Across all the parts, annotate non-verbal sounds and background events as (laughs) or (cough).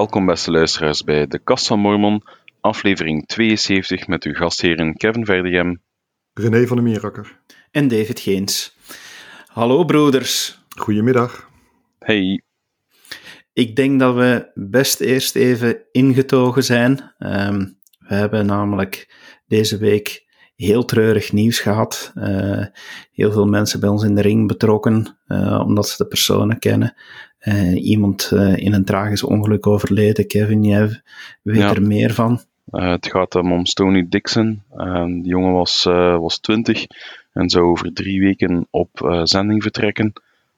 Welkom beste luisteraars bij de Kast van Mormon, aflevering 72 met uw gastheren Kevin Verdegem, René van der Mierakker. En David Geens. Hallo broeders. Goedemiddag. Hey. Ik denk dat we best eerst even ingetogen zijn. Ehm, we hebben namelijk deze week heel treurig nieuws gehad. Uh, heel veel mensen bij ons in de ring betrokken, uh, omdat ze de personen kennen. Uh, iemand in een tragisch ongeluk overleden. Kevin, jij weet Ja. er meer van. het gaat um, om Stony Dixon. Die jongen was, was 20 en zou over drie weken op zending vertrekken.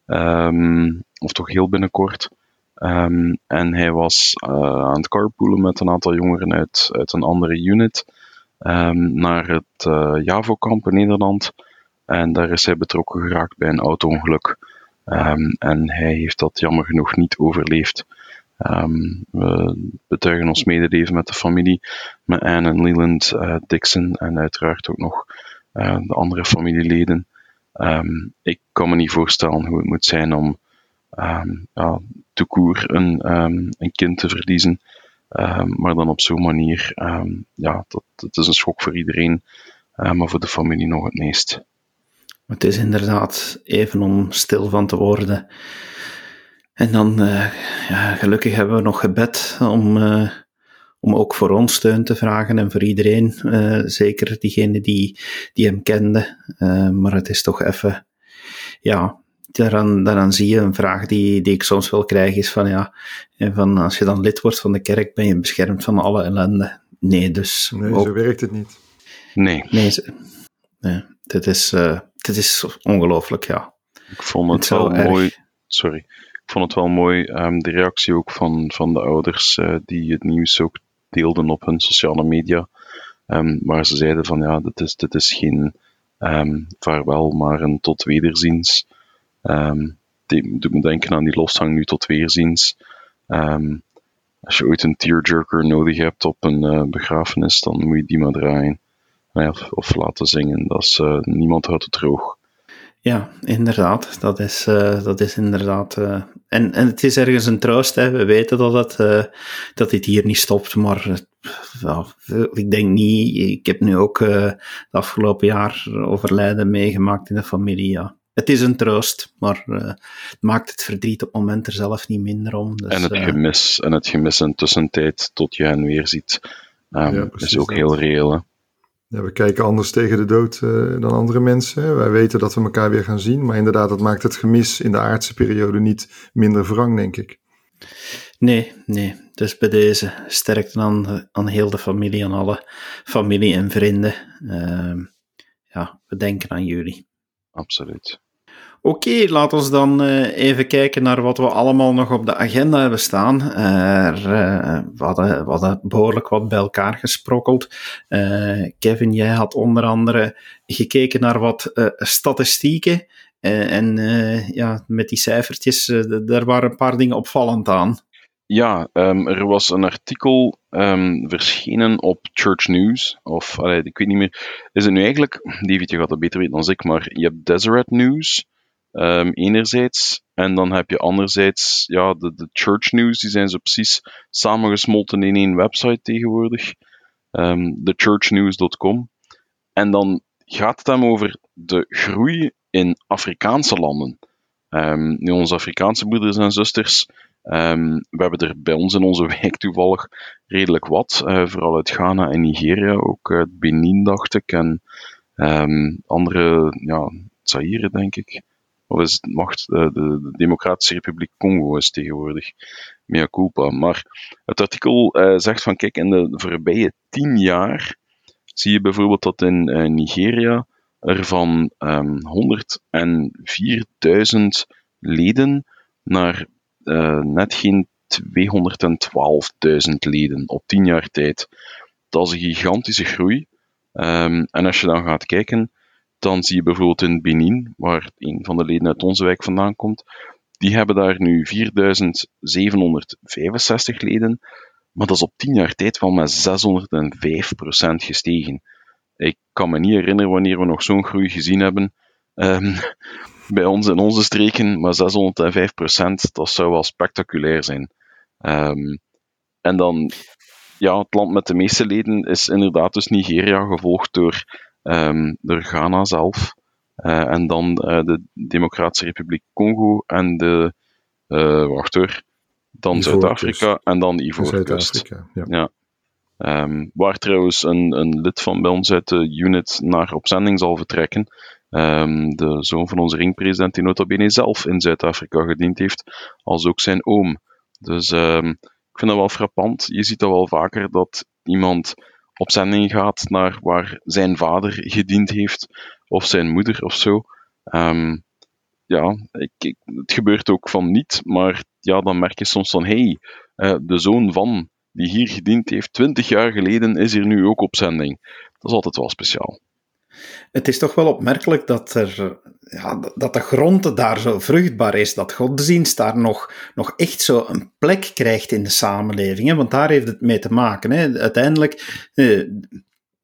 Um, of toch heel binnenkort. Um, en hij was aan het carpoolen met een aantal jongeren uit, uit een andere unit um, naar het Javo-kamp in Nederland. En daar is hij betrokken geraakt bij een auto-ongeluk. Um, en hij heeft dat jammer genoeg niet overleefd. Um, we betuigen ons medeleven met de familie, met Anne en Leland uh, Dixon en uiteraard ook nog uh, de andere familieleden. Um, ik kan me niet voorstellen hoe het moet zijn om um, ja, te koer een, een kind te verliezen, maar dan op zo'n manier. ja, dat, dat is een schok voor iedereen, uh, maar voor de familie nog het meest. Het is inderdaad even om stil van te worden. En dan, uh, ja, gelukkig hebben we nog gebed om, uh, om ook voor ons steun te vragen en voor iedereen, uh, zeker diegene die, die hem kende. maar het is toch even, ja, daaraan, daaraan zie je een vraag die, die ik soms wel krijg, is van ja, van als je dan lid wordt van de kerk, ben je beschermd van alle ellende. Nee, dus. Nee, ook, zo werkt het niet. Nee. Nee, nee dit is, dit is ongelooflijk, ja. Ik vond het, wel mooi. Sorry ik vond het wel mooi, um, de reactie ook van, van de ouders uh, die het nieuws ook deelden op hun sociale media. Um, waar ze zeiden van ja, dit is, dit is geen um, vaarwel, maar een tot wederziens. die doet me denken aan die loshang nu tot weerziens. als je ooit een tearjerker nodig hebt op een uh, begrafenis, dan moet je die maar draaien. Of, of laten zingen. Dat is, uh, niemand houdt het droog. Ja, inderdaad. Dat is, uh, dat is inderdaad. Uh, en, en het is ergens een troost. Hè. We weten dat, het, uh, dat dit hier niet stopt. Maar well, ik denk niet. Ik heb nu ook het afgelopen jaar overlijden meegemaakt in de familie. Ja. Het is een troost, maar het maakt het verdriet op het moment er zelf niet minder om. Dus, en, het gemis, en het gemis in tussentijd tot je hen weer ziet, um, ja, is ook dat. heel reëel. Hè? Ja, we kijken anders tegen de dood uh, dan andere mensen. Wij weten dat we elkaar weer gaan zien, maar inderdaad, dat maakt het gemis in de aardse periode niet minder wrang, denk ik. Nee, nee. Dus bij deze sterkte aan, aan heel de familie, aan alle familie en vrienden. Uh, ja, we denken aan jullie. Absoluut. Oké, laten we dan uh, even kijken naar wat we allemaal nog op de agenda hebben staan. Uh, we, hadden, behoorlijk wat bij elkaar gesprokkeld. Uh, Kevin, jij had onder andere gekeken naar wat statistieken. en ja, met die cijfertjes, daar waren een paar dingen opvallend aan. Ja, um, er was een artikel um, verschenen op Church News. Of, ik weet niet meer. Is het nu eigenlijk, David, je gaat dat beter weten dan ik, maar je hebt Deseret News. Um, enerzijds. En dan heb je anderzijds ja, de, de church news, die zijn zo precies samengesmolten in één website tegenwoordig. Um, thechurchnews.com. En dan gaat het hem over de groei in Afrikaanse landen. Um, nu, onze Afrikaanse broeders en zusters, we hebben er bij ons in onze (laughs) wijk toevallig redelijk wat. Uh, vooral uit Ghana en Nigeria, ook uit Benin, dacht ik. En andere, ja, Zaire, denk ik of is het macht, de, de, de, Democratische Republiek Congo is tegenwoordig, mea culpa. Maar het artikel uh, zegt van, kijk, in de voorbije tien jaar zie je bijvoorbeeld dat in uh, Nigeria er van um, 104.000 leden naar uh, net geen 212.000 leden op tien jaar tijd. Dat is een gigantische groei. Um, en als je dan gaat kijken, dan zie je bijvoorbeeld in Benin, waar een van de leden uit onze wijk vandaan komt, die hebben daar nu 4765 leden, maar dat is op 10 jaar tijd wel met 605% gestegen. Ik kan me niet herinneren wanneer we nog zo'n groei gezien hebben um, (laughs) bij ons in onze streken, maar 605%, dat zou wel spectaculair zijn. Um, en dan, ja, het land met de meeste leden is inderdaad dus Nigeria, gevolgd door, um, door Ghana zelf. Uh, en dan uh, de Democratische Republiek Congo en de, uh, wacht hoor, dan Zuid-Afrika en dan Ivoorkust. Ja. ja. Um, waar trouwens een, een lid van bij ons uit de unit naar op zending zal vertrekken. Um, de zoon van onze ringpresident, die nota bene zelf in Zuid-Afrika gediend heeft, als ook zijn oom. Dus um, ik vind dat wel frappant. Je ziet dat wel vaker dat iemand op zending gaat naar waar zijn vader gediend heeft, of zijn moeder of zo. Um, ja, ik, het gebeurt ook van niet, maar ja, dan merk je soms van, hey, uh, de zoon van die hier gediend heeft, twintig jaar geleden, is hier nu ook op zending. Dat is altijd wel speciaal. Het is toch wel opmerkelijk dat, er, ja, dat de grond daar zo vruchtbaar is, dat godsdienst daar nog, nog echt zo een plek krijgt in de samenleving. Hè? Want daar heeft het mee te maken. Hè? Uiteindelijk, eh,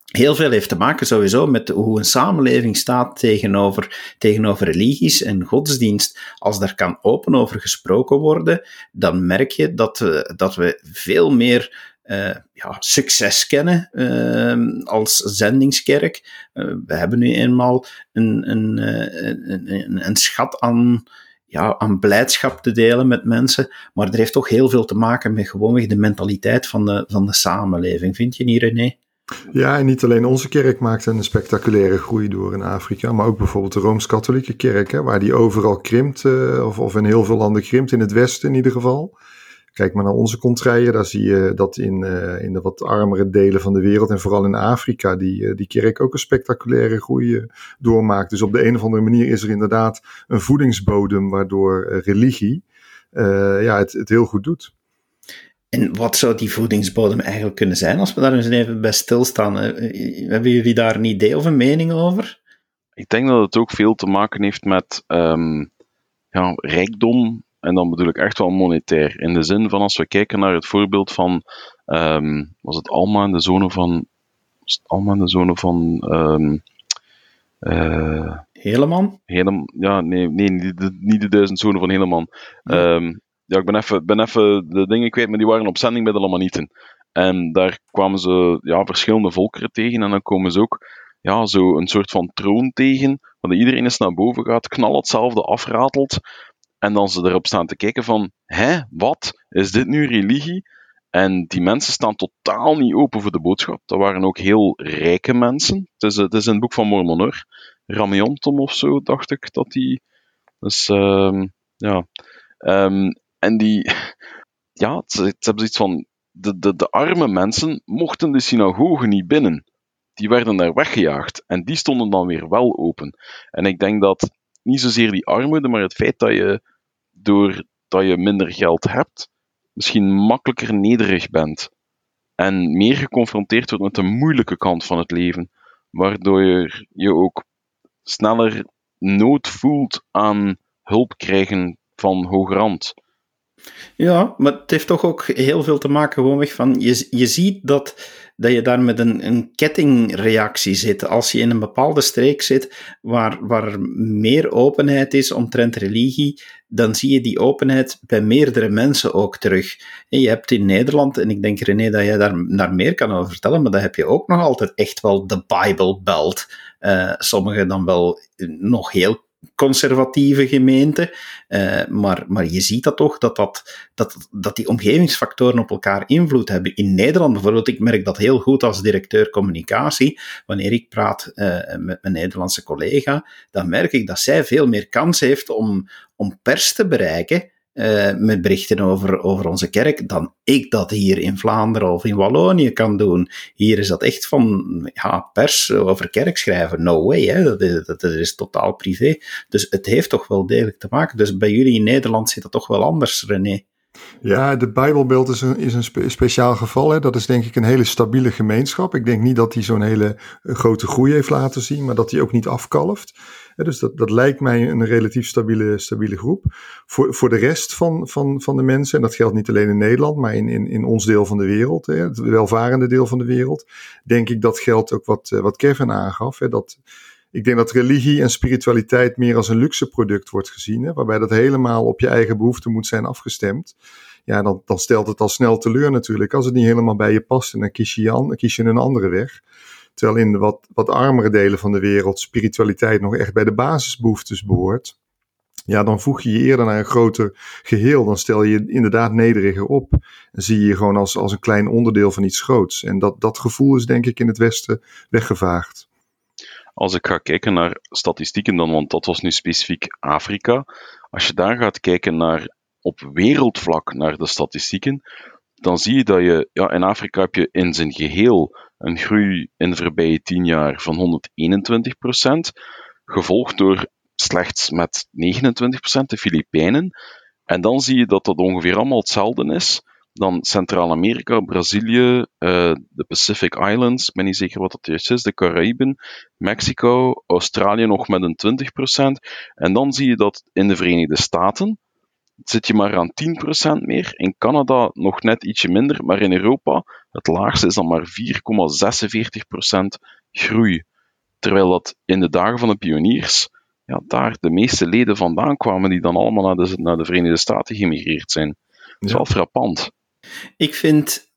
heel veel heeft te maken sowieso met hoe een samenleving staat tegenover, tegenover religies en godsdienst. Als daar kan open over gesproken worden, dan merk je dat we, dat we veel meer uh, ja, succes kennen uh, als zendingskerk. Uh, we hebben nu eenmaal een, een, een, een, een schat aan, ja, aan blijdschap te delen met mensen, maar er heeft toch heel veel te maken met gewoonweg de mentaliteit van de, van de samenleving. Vind je niet, René? Ja, en niet alleen onze kerk maakt een spectaculaire groei door in Afrika, maar ook bijvoorbeeld de Rooms-Katholieke kerk, hè, waar die overal krimpt, of, of in heel veel landen krimpt, in het Westen in ieder geval. Kijk maar naar onze contraien, daar zie je dat in, uh, in de wat armere delen van de wereld en vooral in Afrika die, uh, die kerk ook een spectaculaire groei uh, doormaakt. Dus op de een of andere manier is er inderdaad een voedingsbodem waardoor religie ja, het, het heel goed doet. En wat zou die voedingsbodem eigenlijk kunnen zijn als we daar eens even bij stilstaan? Hebben jullie daar een idee of een mening over? Ik denk dat het ook veel te maken heeft met um, ja, rijkdom en dan bedoel ik echt wel monetair. In de zin van als we kijken naar het voorbeeld van, um, was het Alma in de zone van, was het Alma in de zone van, um, uh, Heleman? Helem, ja, nee, nee niet, de, niet de duizend zonen van Heleman. Ja. Um, ja, ik ben even, ben even de dingen kwijt, maar die waren op zending bij de Lamanieten. En daar kwamen ze ja, verschillende volkeren tegen en dan komen ze ook ja, zo een soort van troon tegen, waar iedereen eens naar boven gaat, knal hetzelfde afratelt en dan ze erop staan te kijken van, hè, wat? Is dit nu religie? En die mensen staan totaal niet open voor de boodschap. Dat waren ook heel rijke mensen. Het is, het is het boek van Mormon hoor. Of zo, dacht ik dat die. Dus, um, ja. Um, en die. (laughs) Ja, ze, ze hebben zoiets van. De, de, de arme mensen mochten de synagoge niet binnen. Die werden daar weggejaagd. En die stonden dan weer wel open. En ik denk dat niet zozeer die armoede, maar het feit dat je doordat je minder geld hebt, misschien makkelijker nederig bent en meer geconfronteerd wordt met de moeilijke kant van het leven, waardoor je, je ook sneller nood voelt aan hulp krijgen van hogerhand. Ja, maar het heeft toch ook heel veel te maken gewoonweg van, je, je ziet dat, dat je daar met een, een kettingreactie zit. Als je in een bepaalde streek zit waar, waar er meer openheid is omtrent religie, dan zie je die openheid bij meerdere mensen ook terug. En je hebt in Nederland, en ik denk René dat jij daar, daar meer kan over vertellen, maar dan heb je ook nog altijd echt wel de Bible Belt. Uh, sommigen dan wel nog heel conservatieve gemeente. Uh, maar, maar je ziet dat toch, dat, dat, dat, dat die omgevingsfactoren op elkaar invloed hebben. In Nederland bijvoorbeeld, ik merk dat heel goed als directeur communicatie. Wanneer ik praat uh, met mijn Nederlandse collega, dan merk ik dat zij veel meer kans heeft om, om pers te bereiken uh, met berichten over, over onze kerk dan ik dat hier in Vlaanderen of in Wallonië kan doen. Hier is dat echt van ja, pers over kerk schrijven. No way, hè? Dat, is, dat, is totaal privé. Dus het heeft toch wel degelijk te maken. Dus bij jullie in Nederland zit dat toch wel anders, René. Ja, de Bijbelbeeld is een, is een spe speciaal geval. Hè. Dat is denk ik een hele stabiele gemeenschap. Ik denk niet dat hij zo'n hele grote groei heeft laten zien, maar dat hij ook niet afkalft. Dus dat, dat lijkt mij een relatief stabiele, stabiele groep. Voor, voor de rest van, van, van de mensen, en dat geldt niet alleen in Nederland, maar in, in, in ons deel van de wereld, hè, het welvarende deel van de wereld, denk ik dat geldt ook wat, wat Kevin aangaf. Hè, dat, ik denk dat religie en spiritualiteit meer als een luxe product wordt gezien, hè, waarbij dat helemaal op je eigen behoeften moet zijn afgestemd. ja, dan, dan stelt het al snel teleur natuurlijk. Als het niet helemaal bij je past, en dan kies je, dan kies je een andere weg. Terwijl in wat, wat armere delen van de wereld spiritualiteit nog echt bij de basisbehoeftes behoort. Ja, dan voeg je je eerder naar een groter geheel. Dan stel je je inderdaad nederiger op. En zie je je gewoon als, als een klein onderdeel van iets groots. En dat, dat gevoel is denk ik in het Westen weggevaagd. Als ik ga kijken naar statistieken dan, want dat was nu specifiek Afrika. Als je daar gaat kijken naar op wereldvlak naar de statistieken, dan zie je dat je, ja, in Afrika heb je in zijn geheel een groei in de voorbije 10 jaar van 121%, gevolgd door slechts met 29% de Filipijnen. En dan zie je dat dat ongeveer allemaal hetzelfde is dan Centraal-Amerika, Brazilië, uh, de Pacific Islands, ik ben niet zeker wat dat juist is, de Caraïben, Mexico, Australië nog met een 20%. En dan zie je dat in de Verenigde Staten zit je maar aan 10% meer, in Canada nog net ietsje minder, maar in Europa het laagste is dan maar 4,46% groei. Terwijl dat in de dagen van de pioniers ja, daar de meeste leden vandaan kwamen die dan allemaal naar de, naar de Verenigde Staten gemigreerd zijn. Dat is wel frappant. Ik vind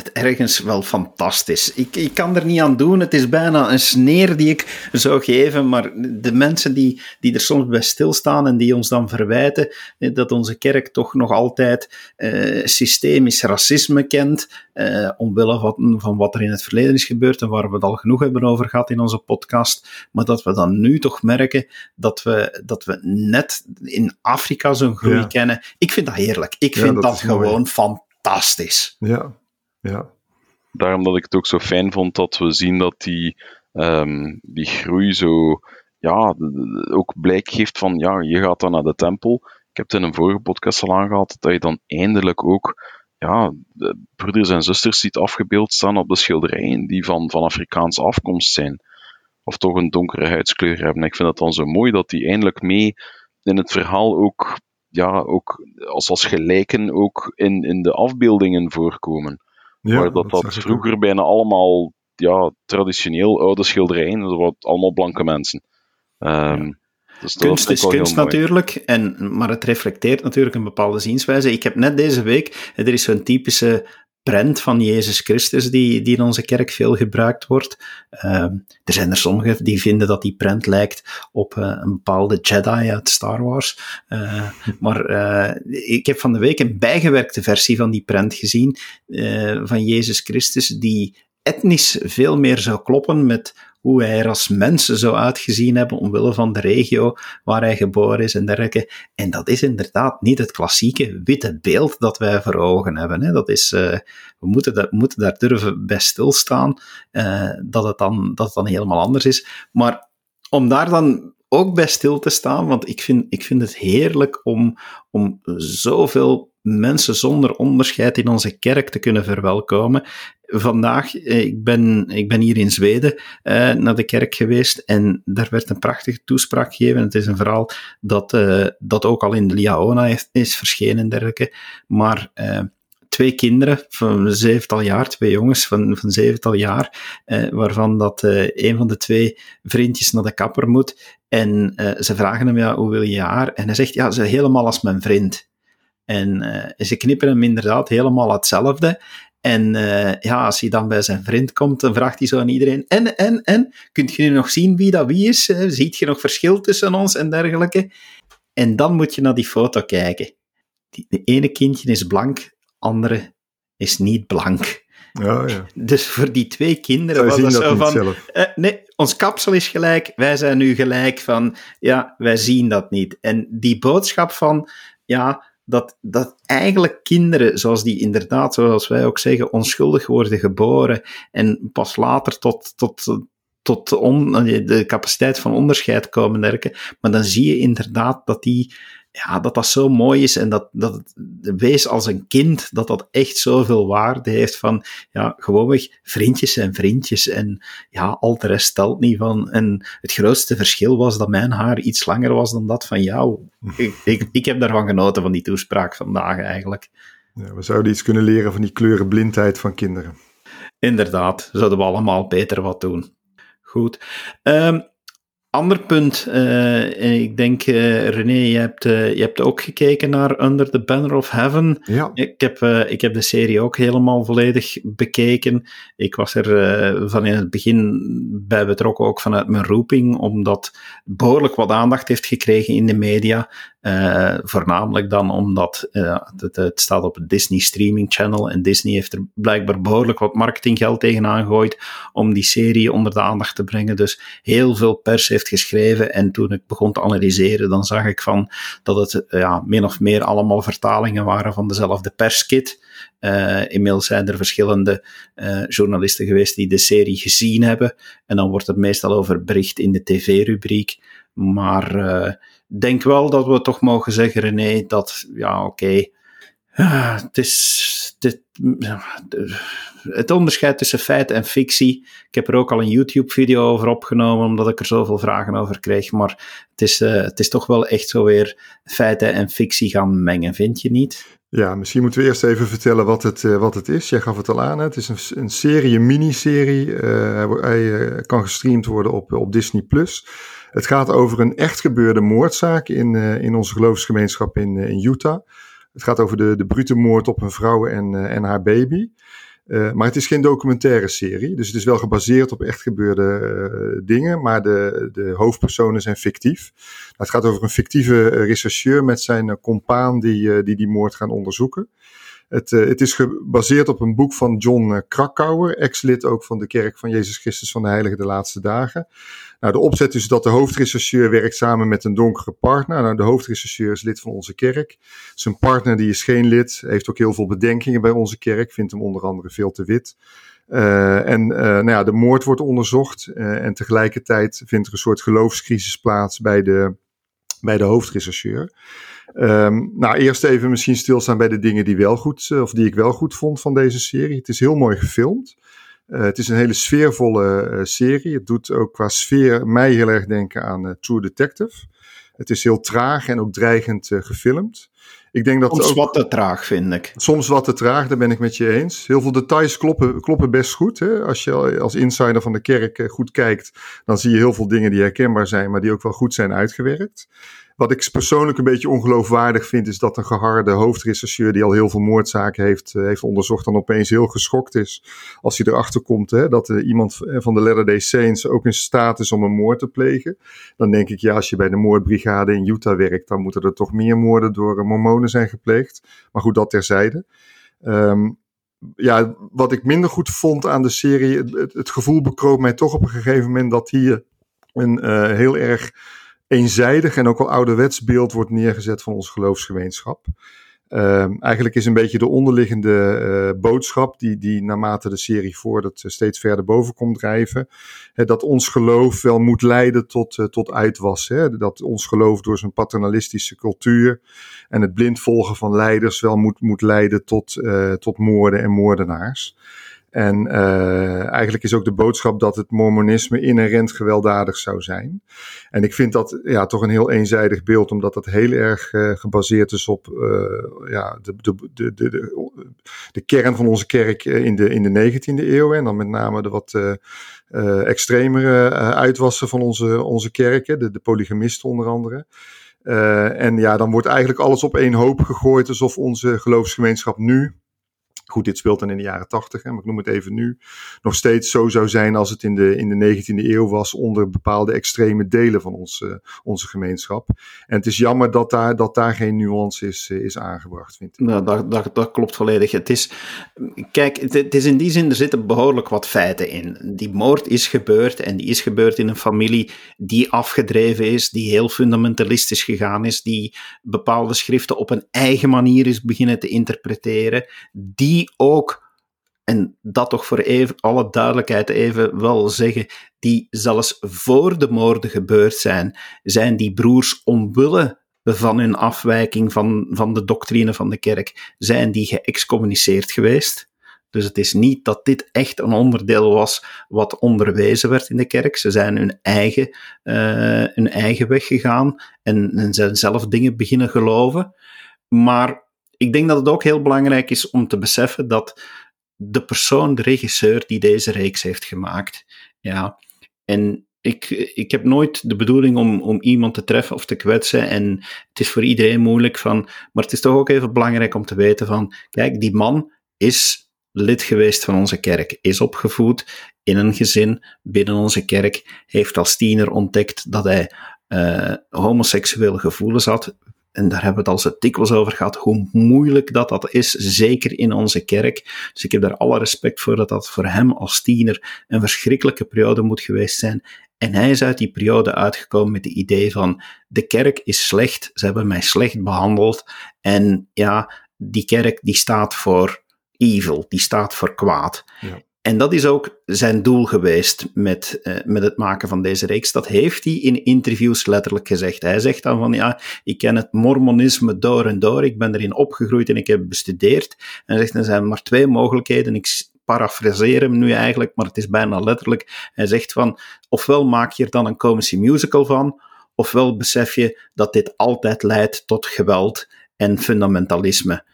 het ergens wel fantastisch. Ik, ik kan er niet aan doen. Het is bijna een sneer die ik zou geven. Maar de mensen die, die er soms bij stilstaan en die ons dan verwijten dat onze kerk toch nog altijd eh, systemisch racisme kent, eh, omwille van, van wat er in het verleden is gebeurd en waar we het al genoeg hebben over gehad in onze podcast. Maar dat we dan nu toch merken dat we, dat we net in Afrika zo'n groei kennen. Ik vind dat heerlijk. Ik vind dat, dat gewoon fantastisch. Ja, ja. Daarom dat ik het ook zo fijn vond dat we zien dat die, um, die groei zo ja, ook blijk geeft van ja, je gaat dan naar de tempel. Ik heb het in een vorige podcast al aangehaald dat je dan eindelijk ook ja, broeders en zusters ziet afgebeeld staan op de schilderijen die van, van Afrikaanse afkomst zijn. Of toch een donkere huidskleur hebben. Ik vind het dan zo mooi dat die eindelijk mee in het verhaal ook, ja, ook als, als gelijken ook in, in de afbeeldingen voorkomen. Ja, maar dat dat, vroeger bijna allemaal ja, traditioneel oude schilderijen, dat waren allemaal blanke mensen. Um, dus kunst is kunst natuurlijk, en, maar het reflecteert natuurlijk een bepaalde zienswijze. Ik heb net deze week, er is zo'n typische prent van Jezus Christus die, die in onze kerk veel gebruikt wordt. Uh, er zijn er sommigen die vinden dat die prent lijkt op uh, een bepaalde Jedi uit Star Wars. Uh, maar uh, ik heb van de week een bijgewerkte versie van die prent gezien van Jezus Christus die etnisch veel meer zou kloppen met hoe hij er als mensen zou uitgezien hebben omwille van de regio waar hij geboren is en dergelijke. En dat is inderdaad niet het klassieke witte beeld dat wij voor ogen hebben. Hè. Dat is, uh, we moeten, dat, moeten daar durven bij stilstaan, uh, dat, het dan, dat het dan helemaal anders is. Maar om daar dan ook bij stil te staan, want ik vind, ik vind het heerlijk om, om zoveel mensen zonder onderscheid in onze kerk te kunnen verwelkomen. Vandaag, eh, ik ben, ik ben hier in Zweden eh, naar de kerk geweest en daar werd een prachtige toespraak gegeven. Het is een verhaal dat, uh, dat ook al in de Liaona is, verschenen en dergelijke. Maar twee kinderen van zevental jaar, twee jongens van, van zevental jaar, waarvan dat een van de twee vriendjes naar de kapper moet. En ze vragen hem, ja, hoe wil je haar? En hij zegt, ja, ze helemaal als mijn vriend. En ze knippen hem inderdaad helemaal hetzelfde. En uh, ja, als hij dan bij zijn vriend komt, dan vraagt hij zo aan iedereen: En, en, en, kunt je nu nog zien wie dat wie is? Ziet je nog verschil tussen ons en dergelijke? En dan moet je naar die foto kijken. Die, de ene kindje is blank, andere is niet blank. Ja, ja. Dus voor die twee kinderen was dat zo van: uh, nee, ons kapsel is gelijk, wij zijn nu gelijk van, ja, wij zien dat niet. En die boodschap van, ja, dat, dat eigenlijk kinderen, zoals die inderdaad, zoals wij ook zeggen, onschuldig worden geboren en pas later tot, tot, tot de capaciteit van onderscheid komen werken. Maar dan zie je inderdaad dat die ja, dat dat zo mooi is en dat, dat het, wees als een kind, dat dat echt zoveel waarde heeft van, ja, gewoonweg vriendjes en vriendjes en ja, al de rest stelt niet van. En het grootste verschil was dat mijn haar iets langer was dan dat van jou. Ik, (laughs) ik, ik heb daarvan genoten, van die toespraak vandaag eigenlijk. Ja, we zouden iets kunnen leren van die kleurenblindheid van kinderen. Inderdaad, zouden we allemaal beter wat doen. Goed. Um, Ander punt, uh, ik denk, uh, René, je hebt, uh, je hebt ook gekeken naar Under the Banner of Heaven. Ja. Ik, heb, ik heb de serie ook helemaal volledig bekeken. Ik was er van in het begin bij betrokken, ook vanuit mijn roeping, omdat behoorlijk wat aandacht heeft gekregen in de media. Voornamelijk dan omdat het, het, staat op het Disney Streaming Channel en Disney heeft er blijkbaar behoorlijk wat marketinggeld tegenaan gegooid om die serie onder de aandacht te brengen. Dus heel veel pers heeft geschreven. En toen ik begon te analyseren, dan zag ik van dat het ja, min of meer allemaal vertalingen waren van dezelfde perskit. Uh, inmiddels zijn er verschillende uh, journalisten geweest die de serie gezien hebben. En dan wordt er meestal over bericht in de tv-rubriek. Maar uh, denk wel dat we toch mogen zeggen, René, dat ja, oké. Okay, het is. Het onderscheid tussen feit en fictie. Ik heb er ook al een YouTube-video over opgenomen, omdat ik er zoveel vragen over kreeg. Maar het is, uh, het is toch wel echt zo weer feiten en fictie gaan mengen, vind je niet? Ja, misschien moeten we eerst even vertellen wat het, uh, wat het is. Jij gaf het al aan. Het is een, een serie, een miniserie. Uh, hij kan gestreamd worden op, op Disney+. Plus. Het gaat over een echt gebeurde moordzaak in, in onze geloofsgemeenschap in, in Utah. Het gaat over de, de brute moord op een vrouw en, en haar baby. Uh, maar het is geen documentaire serie, dus het is wel gebaseerd op echt gebeurde uh, dingen, maar de, de hoofdpersonen zijn fictief. Nou, het gaat over een fictieve rechercheur met zijn compaan die, die die moord gaan onderzoeken. Het, uh, het is gebaseerd op een boek van John Krakauer, ex-lid ook van de Kerk van Jezus Christus van de Heilige de Laatste Dagen. Nou, de opzet is dat de hoofdrechercheur werkt samen met een donkere partner. Nou, de hoofdrechercheur is lid van onze kerk. Zijn partner die is geen lid, heeft ook heel veel bedenkingen bij onze kerk, vindt hem onder andere veel te wit. Uh, en uh, nou ja, de moord wordt onderzocht uh, en tegelijkertijd vindt er een soort geloofscrisis plaats bij de, bij de hoofdrechercheur. Um, nou, eerst even misschien stilstaan bij de dingen die, wel goed, of die ik wel goed vond van deze serie. Het is heel mooi gefilmd. Uh, het is een hele sfeervolle uh, serie. Het doet ook qua sfeer mij heel erg denken aan uh, True Detective. Het is heel traag en ook dreigend gefilmd. Ik denk dat soms ook, wat te traag, vind ik. Soms wat te traag, daar ben ik met je eens. Heel veel details kloppen, kloppen best goed. Hè? Als je als insider van de kerk goed kijkt, dan zie je heel veel dingen die herkenbaar zijn, maar die ook wel goed zijn uitgewerkt. Wat ik persoonlijk een beetje ongeloofwaardig vind, is dat een geharde hoofdrechercheur die al heel veel moordzaken heeft, uh, heeft onderzocht, dan opeens heel geschokt is als hij erachter komt hè, dat uh, iemand van de Latter Day Saints ook in staat is om een moord te plegen. Dan denk ik, ja, als je bij de moordbrigade in Utah werkt, dan moeten er toch meer moorden door mormonen zijn gepleegd. Maar goed, dat terzijde. Um, ja, wat ik minder goed vond aan de serie, het, het gevoel bekroop mij toch op een gegeven moment dat hier een heel erg eenzijdig en ook wel ouderwets beeld wordt neergezet van onze geloofsgemeenschap. Uh, eigenlijk is een beetje de onderliggende uh, boodschap, die, die naarmate de serie voordat steeds verder boven komt drijven, hè, dat ons geloof wel moet leiden tot, uh, tot uitwassen. Hè, dat ons geloof door zijn paternalistische cultuur en het blind volgen van leiders wel moet, moet leiden tot, uh, tot moorden en moordenaars. En uh, eigenlijk is ook de boodschap dat het mormonisme inherent gewelddadig zou zijn. En ik vind dat ja, toch een heel eenzijdig beeld, omdat dat heel erg uh, gebaseerd is op uh, ja, de, de, de, de, de, kern van onze kerk in de, in de 19e eeuw. En dan met name de wat extremere uitwassen van onze, onze kerken, de, de polygamisten onder andere. en ja, dan wordt eigenlijk alles op één hoop gegooid, alsof onze geloofsgemeenschap nu Goed, dit speelt dan in de jaren tachtig, maar ik noem het even nu. Nog steeds zo zou zijn als het in de, in de 19e eeuw was onder bepaalde extreme delen van ons, uh, onze gemeenschap. En het is jammer dat daar, dat daar geen nuance is, uh, is aangebracht, vind ik. Nou, dat, dat, dat klopt volledig. Het is, kijk, het, is in die zin, er zitten behoorlijk wat feiten in. Die moord is gebeurd en die is gebeurd in een familie die afgedreven is, die heel fundamentalistisch gegaan is, die bepaalde schriften op een eigen manier is beginnen te interpreteren, die ook, en dat toch voor even, alle duidelijkheid even wel zeggen, die zelfs voor de moorden gebeurd zijn, zijn die broers omwille van hun afwijking van, van de doctrine van de kerk, zijn die geëxcommuniceerd geweest. Dus het is niet dat dit echt een onderdeel was wat onderwezen werd in de kerk. Ze zijn hun eigen, uh, hun eigen weg gegaan en, en zijn zelf dingen beginnen geloven. Maar ik denk dat het ook heel belangrijk is om te beseffen dat de persoon, de regisseur die deze reeks heeft gemaakt, ja, en ik, ik heb nooit de bedoeling om, om iemand te treffen of te kwetsen. En het is voor iedereen moeilijk van. Maar het is toch ook even belangrijk om te weten van. Kijk, die man is lid geweest van onze kerk, is opgevoed in een gezin binnen onze kerk, heeft als tiener ontdekt dat hij uh, homoseksuele gevoelens had. En daar hebben we het al zo dikwijls over gehad, hoe moeilijk dat dat is, zeker in onze kerk. Dus ik heb daar alle respect voor dat dat voor hem als tiener een verschrikkelijke periode moet geweest zijn. En hij is uit die periode uitgekomen met het idee van, de kerk is slecht, ze hebben mij slecht behandeld. En ja, die kerk die staat voor evil, die staat voor kwaad. Ja. En dat is ook zijn doel geweest met, uh, met het maken van deze reeks. Dat heeft hij in interviews letterlijk gezegd. Hij zegt dan van ja, ik ken het mormonisme door en door, ik ben erin opgegroeid en ik heb bestudeerd. En hij zegt er zijn maar twee mogelijkheden. Ik parafraseer hem nu eigenlijk, maar het is bijna letterlijk. Hij zegt van ofwel maak je er dan een komische musical van, ofwel besef je dat dit altijd leidt tot geweld en fundamentalisme.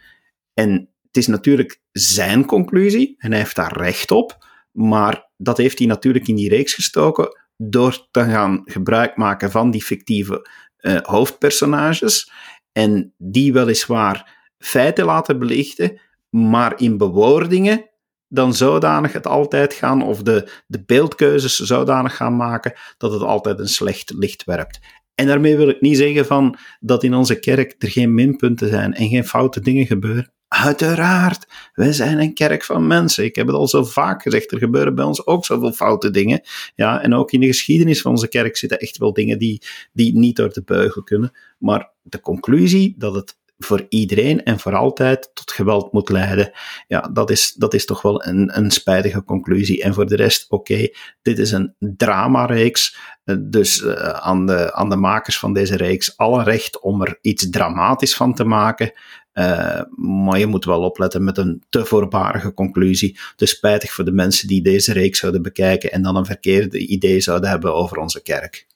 En het is natuurlijk zijn conclusie en hij heeft daar recht op, maar dat heeft hij natuurlijk in die reeks gestoken door te gaan gebruik maken van die fictieve uh, hoofdpersonages en die weliswaar feiten laten belichten, maar in bewoordingen dan zodanig het altijd gaan, of de, de beeldkeuzes zodanig gaan maken, dat het altijd een slecht licht werpt. En daarmee wil ik niet zeggen van dat in onze kerk er geen minpunten zijn en geen foute dingen gebeuren. Uiteraard, wij zijn een kerk van mensen. Ik heb het al zo vaak gezegd, er gebeuren bij ons ook zoveel foute dingen. Ja, en ook in de geschiedenis van onze kerk zitten echt wel dingen die, die niet door de beugel kunnen. Maar de conclusie dat het voor iedereen en voor altijd tot geweld moet leiden. Ja, dat is, dat is toch wel een, een spijtige conclusie. En voor de rest, oké, dit is een dramareeks. Eh, dus uh, aan, de, aan de makers van deze reeks alle recht om er iets dramatisch van te maken. Uh, maar je moet wel opletten met een te voorbarige conclusie. Dus spijtig voor de mensen die deze reeks zouden bekijken en dan een verkeerde idee zouden hebben over onze kerk.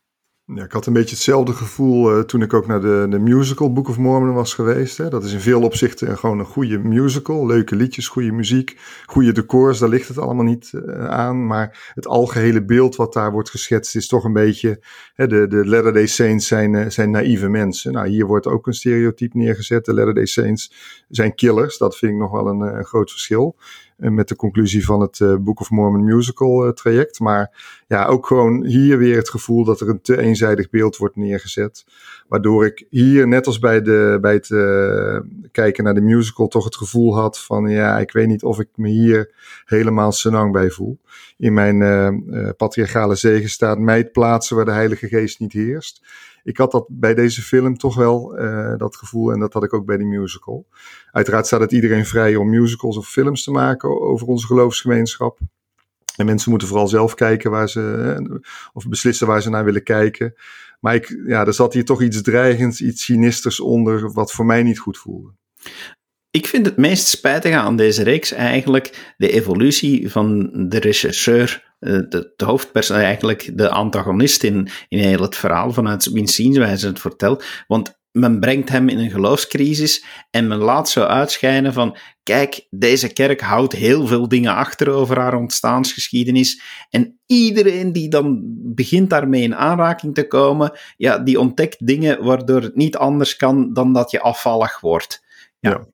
Ja, ik had een beetje hetzelfde gevoel uh, toen ik ook naar de, de musical Book of Mormon was geweest. Hè. Dat is in veel opzichten gewoon een goede musical. Leuke liedjes, goede muziek, goede decors. Daar ligt het allemaal niet uh, aan. Maar het algehele beeld wat daar wordt geschetst is toch een beetje... Hè, de, de Latter-day Saints zijn, uh, zijn naïeve mensen. Nou, hier wordt ook een stereotype neergezet. De Latter-day Saints zijn killers. Dat vind ik nog wel een, een groot verschil met de conclusie van het uh, Book of Mormon musical uh, traject. Maar ja, ook gewoon hier weer het gevoel dat er een te eenzijdig beeld wordt neergezet. Waardoor ik hier, net als bij, de, bij het kijken naar de musical, toch het gevoel had van ja, ik weet niet of ik me hier helemaal senang bij voel. In mijn patriarchale zegen staat mij plaatsen waar de Heilige Geest niet heerst ik had dat bij deze film toch wel, uh, dat gevoel. En dat had ik ook bij die musical. Uiteraard staat het iedereen vrij om musicals of films te maken over onze geloofsgemeenschap. En mensen moeten vooral zelf kijken waar ze, eh, of beslissen waar ze naar willen kijken. Maar ik, ja, er zat hier toch iets dreigends, iets sinisters onder, wat voor mij niet goed voelde. Ik vind het meest spijtige aan deze reeks eigenlijk de evolutie van de rechercheur eh, de, hoofdpersoon, eigenlijk de antagonist in, in heel het verhaal, vanuit wiens zienswijze het vertelt. Want men brengt hem in een geloofscrisis en men laat zo uitschijnen van, kijk, deze kerk houdt heel veel dingen achter over haar ontstaansgeschiedenis. En iedereen die dan begint daarmee in aanraking te komen, ja, die ontdekt dingen waardoor het niet anders kan dan dat je afvallig wordt. ja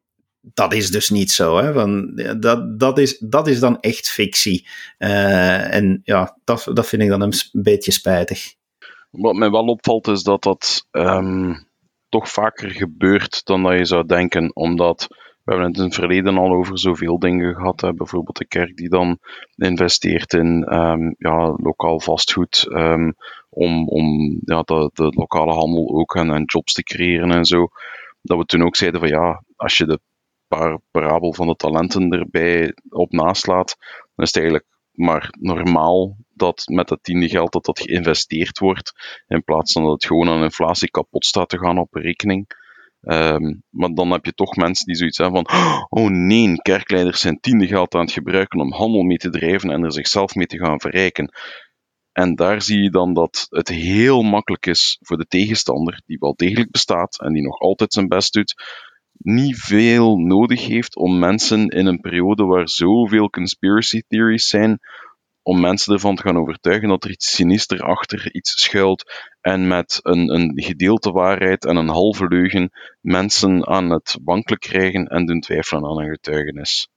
dat is dus niet zo. Hè? Van, dat, dat, is, dat is dan echt fictie. Uh, en ja, dat, dat vind ik dan een beetje spijtig. Wat mij wel opvalt is dat dat um, toch vaker gebeurt dan dat je zou denken. Omdat we hebben het in het verleden al over zoveel dingen gehad. Hè? Bijvoorbeeld de kerk die dan investeert in um, ja, lokaal vastgoed. Um, om om ja, de, de lokale handel ook en, en jobs te creëren en zo. Dat we toen ook zeiden van ja, als je de paar parabel van de talenten erbij op naslaat, dan is het eigenlijk maar normaal dat met dat tiende geld dat dat geïnvesteerd wordt, in plaats van dat het gewoon aan inflatie kapot staat te gaan op rekening. Um, maar dan heb je toch mensen die zoiets hebben van, oh nee, kerkleiders zijn tiende geld aan het gebruiken om handel mee te drijven en er zichzelf mee te gaan verrijken. En daar zie je dan dat het heel makkelijk is voor de tegenstander, die wel degelijk bestaat en die nog altijd zijn best doet, niet veel nodig heeft om mensen in een periode waar zoveel conspiracy theories zijn, om mensen ervan te gaan overtuigen dat er iets sinister achter iets schuilt en met een, een gedeelte waarheid en een halve leugen mensen aan het wankelen krijgen en doen twijfelen aan een getuigenis.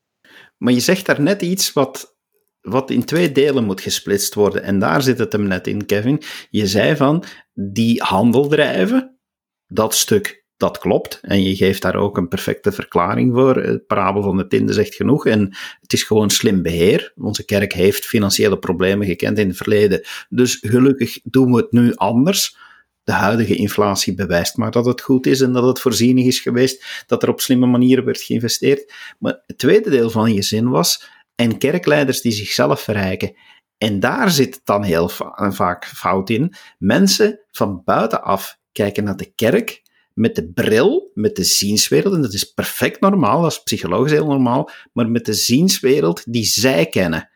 Maar je zegt daar net iets wat, wat in twee delen moet gesplitst worden. En daar zit het hem net in, Kevin. Je zei van die handel drijven, dat stuk dat klopt. En je geeft daar ook een perfecte verklaring voor. Het parabel van de Tinde zegt genoeg. En het is gewoon slim beheer. Onze kerk heeft financiële problemen gekend in het verleden. Dus gelukkig doen we het nu anders. De huidige inflatie bewijst maar dat het goed is en dat het voorzienig is geweest, dat er op slimme manieren werd geïnvesteerd. Maar het tweede deel van je zin was, en kerkleiders die zichzelf verrijken. En daar zit dan heel vaak fout in. Mensen van buitenaf kijken naar de kerk met de bril, met de zienswereld, en dat is perfect normaal, dat is psychologisch heel normaal, maar met de zienswereld die zij kennen,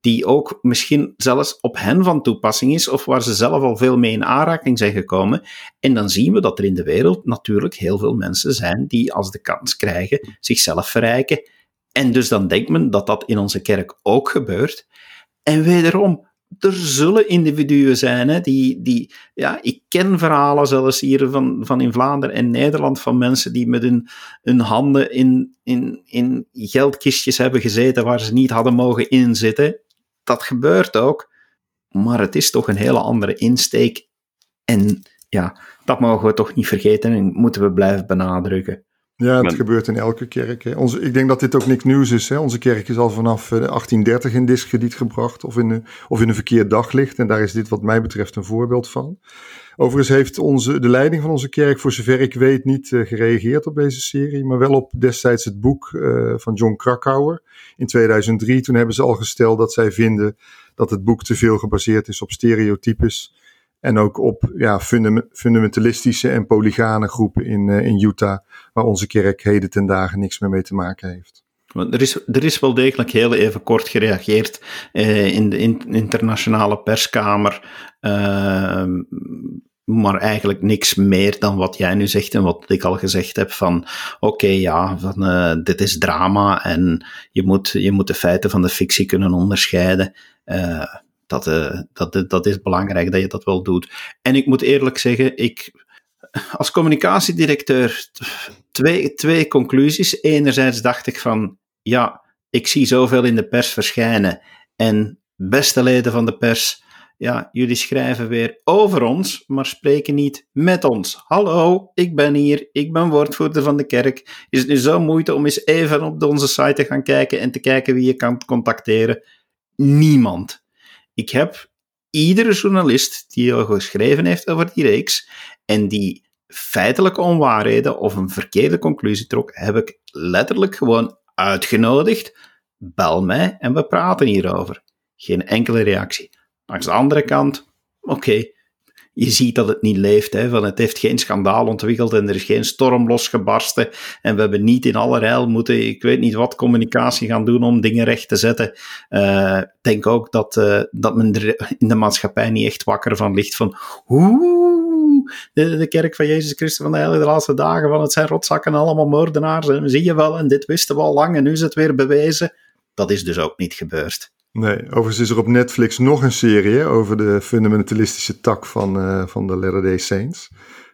die ook misschien zelfs op hen van toepassing is, of waar ze zelf al veel mee in aanraking zijn gekomen. En dan zien we dat er in de wereld natuurlijk heel veel mensen zijn die, als de kans krijgen, zichzelf verrijken. En dus dan denkt men dat dat in onze kerk ook gebeurt. En wederom, er zullen individuen zijn hè, die, die, ja, ik ken verhalen zelfs hier van, van in Vlaanderen en Nederland van mensen die met hun, hun handen in, in, in geldkistjes hebben gezeten waar ze niet hadden mogen inzitten. Dat gebeurt ook, maar het is toch een hele andere insteek. En ja, dat mogen we toch niet vergeten en moeten we blijven benadrukken. Ja, het gebeurt in elke kerk. Hè. Onze, ik denk dat dit ook niks nieuws is. Hè. Onze kerk is al vanaf 1830 eh, in discrediet gebracht of in, een, of in een verkeerd daglicht. En daar is dit wat mij betreft een voorbeeld van. Overigens heeft onze, de leiding van onze kerk, voor zover ik weet, niet uh, gereageerd op deze serie. Maar wel op destijds het boek uh, van John Krakauer in 2003. Toen hebben ze al gesteld dat zij vinden dat het boek te veel gebaseerd is op stereotypes. En ook op ja, fundamentalistische en polygane groepen in, uh, in Utah, waar onze kerk heden ten dagen niks meer mee te maken heeft. Er is, er is wel degelijk heel even kort gereageerd eh, in de in, internationale perskamer, uh, maar eigenlijk niks meer dan wat jij nu zegt en wat ik al gezegd heb van oké ja, van, uh, dit is drama en je moet, je moet de feiten van de fictie kunnen onderscheiden. Uh, dat, uh, dat, dat is belangrijk dat je dat wel doet. En ik moet eerlijk zeggen, ik, als communicatiedirecteur twee, twee conclusies. Enerzijds dacht ik van, ja, ik zie zoveel in de pers verschijnen. En beste leden van de pers, ja, jullie schrijven weer over ons, maar spreken niet met ons. Hallo, ik ben hier, ik ben woordvoerder van de kerk. Is het nu zo moeite om eens even op onze site te gaan kijken en te kijken wie je kan contacteren? Niemand. Ik heb iedere journalist die al geschreven heeft over die reeks en die feitelijke onwaarheden of een verkeerde conclusie trok, heb ik letterlijk gewoon uitgenodigd. Bel mij en we praten hierover. Geen enkele reactie. Langs de andere kant, oké, je ziet dat het niet leeft. Hè, van het heeft geen schandaal ontwikkeld en er is geen storm losgebarsten. En we hebben niet in allerijl moeten, ik weet niet wat, communicatie gaan doen om dingen recht te zetten. Uh, ik denk ook dat, uh, dat men er in de maatschappij niet echt wakker van ligt van hoe de, de, kerk van Jezus Christus van de hele laatste dagen, van het zijn rotzakken allemaal moordenaars. En zie je wel, en dit wisten we al lang en nu is het weer bewezen. Dat is dus ook niet gebeurd. Nee, overigens is er op Netflix nog een serie over de fundamentalistische tak van, uh, van de Latter-day Saints.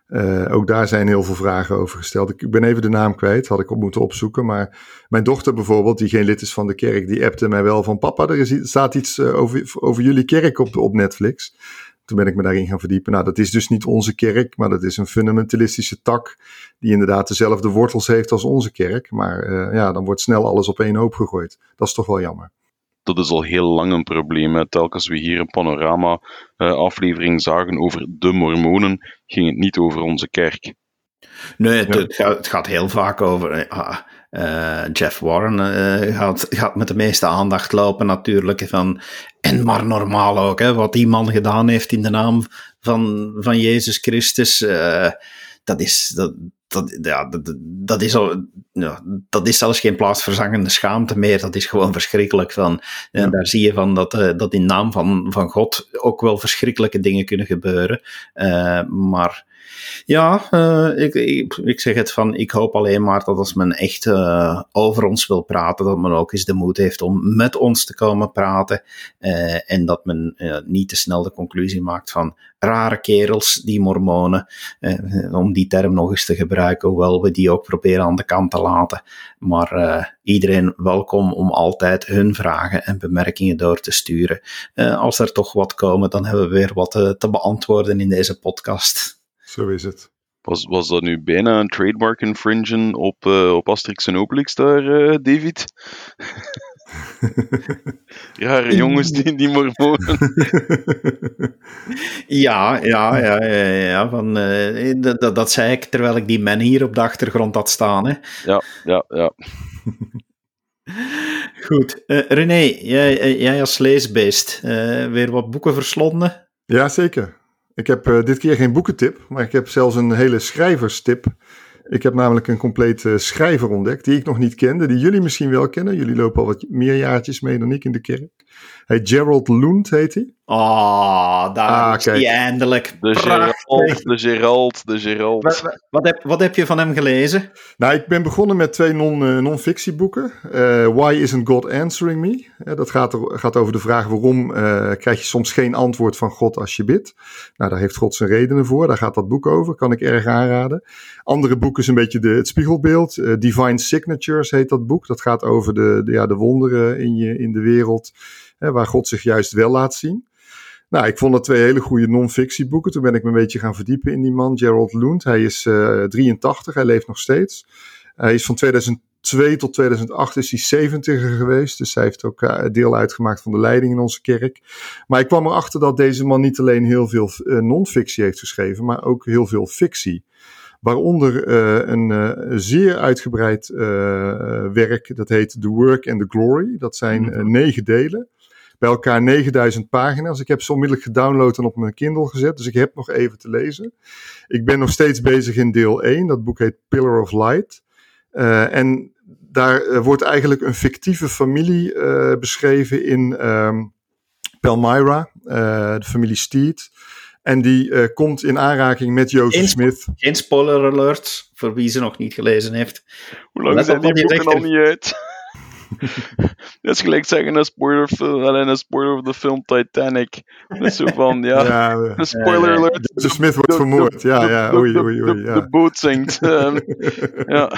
Uh, ook daar zijn heel veel vragen over gesteld. Ik, ben even de naam kwijt, had ik op moeten opzoeken. Maar mijn dochter bijvoorbeeld, die geen lid is van de kerk, die appte mij wel van... Papa, er is, staat iets uh, over, over jullie kerk op, op Netflix. Toen ben ik me daarin gaan verdiepen. Nou, dat is dus niet onze kerk, maar dat is een fundamentalistische tak... die inderdaad dezelfde wortels heeft als onze kerk. Maar ja, dan wordt snel alles op één hoop gegooid. Dat is toch wel jammer dat is al heel lang een probleem. Telkens we hier een panorama-aflevering eh, zagen over de Mormonen, ging het niet over onze kerk. Nee, het, het, gaat, het gaat, heel vaak over. Uh, Jeff Warren uh, gaat, gaat met de meeste aandacht lopen, natuurlijk. Van, en maar normaal ook, hè, wat die man gedaan heeft in de naam van, van Jezus Christus. dat, is, dat, dat, ja, dat, dat, is al, ja, dat is zelfs geen plaatsverzangende schaamte meer. Dat is gewoon verschrikkelijk. Van, en daar zie je van dat, uh, dat in naam van, van God ook wel verschrikkelijke dingen kunnen gebeuren. Uh, maar Ja, uh, ik, ik, zeg het van, ik hoop alleen maar dat als men echt uh, over ons wil praten, dat men ook eens de moed heeft om met ons te komen praten. Uh, en dat men niet te snel de conclusie maakt van rare kerels, die mormonen, om die term nog eens te gebruiken, hoewel we die ook proberen aan de kant te laten. Maar iedereen welkom om altijd hun vragen en bemerkingen door te sturen. als er toch wat komen, dan hebben we weer wat te beantwoorden in deze podcast. Zo is het. Was, was dat nu bijna een trademark infringen op, uh, op Asterix en Obelix daar, uh, David? (laughs) Rare jongens die, die mormonen. (laughs) ja, ja, ja, ja, ja van, uh, dat, dat zei ik terwijl ik die man hier op de achtergrond had staan. Hè. Ja, ja, ja. (laughs) Goed. René, jij, jij als leesbeest, weer wat boeken verslonden? Ja, zeker. Ik heb uh, dit keer geen boekentip, maar ik heb zelfs een hele schrijverstip. Ik heb namelijk een complete schrijver ontdekt die ik nog niet kende, die jullie misschien wel kennen. Jullie lopen al wat meer jaartjes mee dan ik in de kerk. Hij Gerald Lund heet hij. Oh, daar ah, is hij eindelijk. De Gerald, de Gerald, de Gerald. Wat, wat, heb, wat heb je van hem gelezen? Nou, ik ben begonnen met twee non-fictieboeken. Non uh, Why Isn't God Answering Me? Uh, dat gaat, er, gaat over de vraag waarom uh, krijg je soms geen antwoord van God als je bidt. Nou, daar heeft God zijn redenen voor. Daar gaat dat boek over. Kan ik erg aanraden. Andere boek is een beetje de, het spiegelbeeld. Uh, Divine Signatures heet dat boek. Dat gaat over de, de, ja, de wonderen in, je, in de wereld. Waar God zich juist wel laat zien. Nou, ik vond dat twee hele goede non-fictieboeken. Toen ben ik me een beetje gaan verdiepen in die man, Gerald Lund. Hij is uh, 83, hij leeft nog steeds. Hij is van 2002 tot 2008 is hij 70 geweest. Dus hij heeft ook uh, deel uitgemaakt van de leiding in onze kerk. Maar ik kwam erachter dat deze man niet alleen heel veel uh, non-fictie heeft geschreven, maar ook heel veel fictie. Waaronder een zeer uitgebreid werk, dat heet The Work and the Glory. Dat zijn -hmm. negen delen bij elkaar 9000 pagina's. Ik heb ze onmiddellijk gedownload en op mijn Kindle gezet, dus ik heb nog even te lezen. Ik ben nog steeds bezig in deel 1, dat boek heet Pillar of Light. Uh, en daar uh, wordt eigenlijk een fictieve familie uh, beschreven in um, Palmyra, de familie Steed. En die komt in aanraking met Joseph Smith. Geen spoiler alert, voor wie ze nog niet gelezen heeft. Hoe lang zijn die boeken al niet uit? (laughs) dat is gelijk zeggen een spoiler, alleen een spoiler of de film Titanic. Dat is zo van, ja, ja een spoiler alert. De Smith wordt vermoord, ja, ja, oei, oei, oei. Ja. De boot zinkt. Um, (laughs) ja.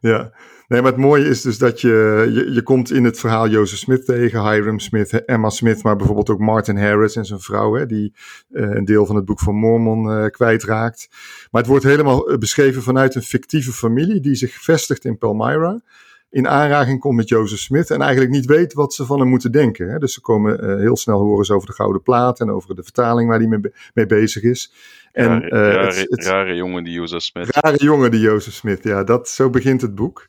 ja. Nee, maar het mooie is dus dat je, je, je komt in het verhaal Joseph Smith tegen, Hiram Smith, Emma Smith, maar bijvoorbeeld ook Martin Harris en zijn vrouw, hè, die uh, een deel van het boek van Mormon uh, kwijtraakt. Maar het wordt helemaal beschreven vanuit een fictieve familie die zich vestigt in Palmyra in aanraking komt met Joseph Smith en eigenlijk niet weet wat ze van hem moeten denken. Hè. Dus ze komen uh, heel snel horen ze over de Gouden Plaat en over de vertaling waar hij mee, mee bezig is. En, rare, uh, rare, het, rare jongen die Joseph Smith. Rare jongen die Joseph Smith, ja, dat, zo begint het boek.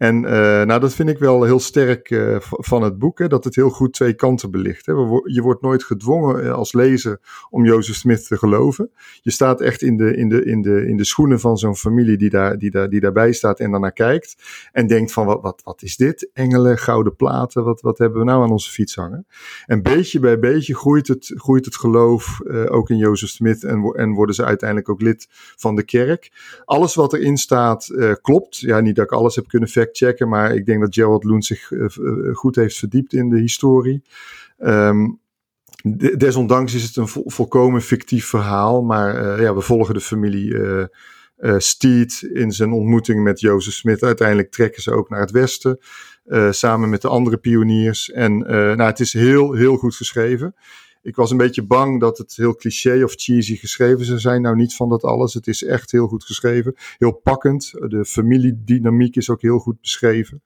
En uh, nou, dat vind ik wel heel sterk uh, van het boek, hè, dat het heel goed twee kanten belicht. Hè. Je wordt nooit gedwongen uh, als lezer om Joseph Smith te geloven. Je staat echt in de, in de, in de, in de schoenen van zo'n familie die, daar, die, daar, die daarbij staat en daarnaar kijkt. En denkt van, wat, wat, wat is dit? Engelen, gouden platen, wat, wat hebben we nou aan onze fiets hangen? En beetje bij beetje groeit het, groeit het geloof ook in Joseph Smith en, en worden ze uiteindelijk ook lid van de kerk. Alles wat erin staat klopt. Ja, niet dat ik alles heb kunnen facten checken, maar ik denk dat Gerald Loen zich uh, goed heeft verdiept in de historie. Um, desondanks is het een vo volkomen fictief verhaal, maar uh, ja, we volgen de familie Steed in zijn ontmoeting met Joseph Smith. Uiteindelijk trekken ze ook naar het westen, samen met de andere pioniers. En nou, het is heel, heel goed geschreven ik was een beetje bang dat het heel cliché of cheesy geschreven zou zijn. Nou, niet van dat alles. Het is echt heel goed geschreven. Heel pakkend. De familiedynamiek is ook heel goed beschreven.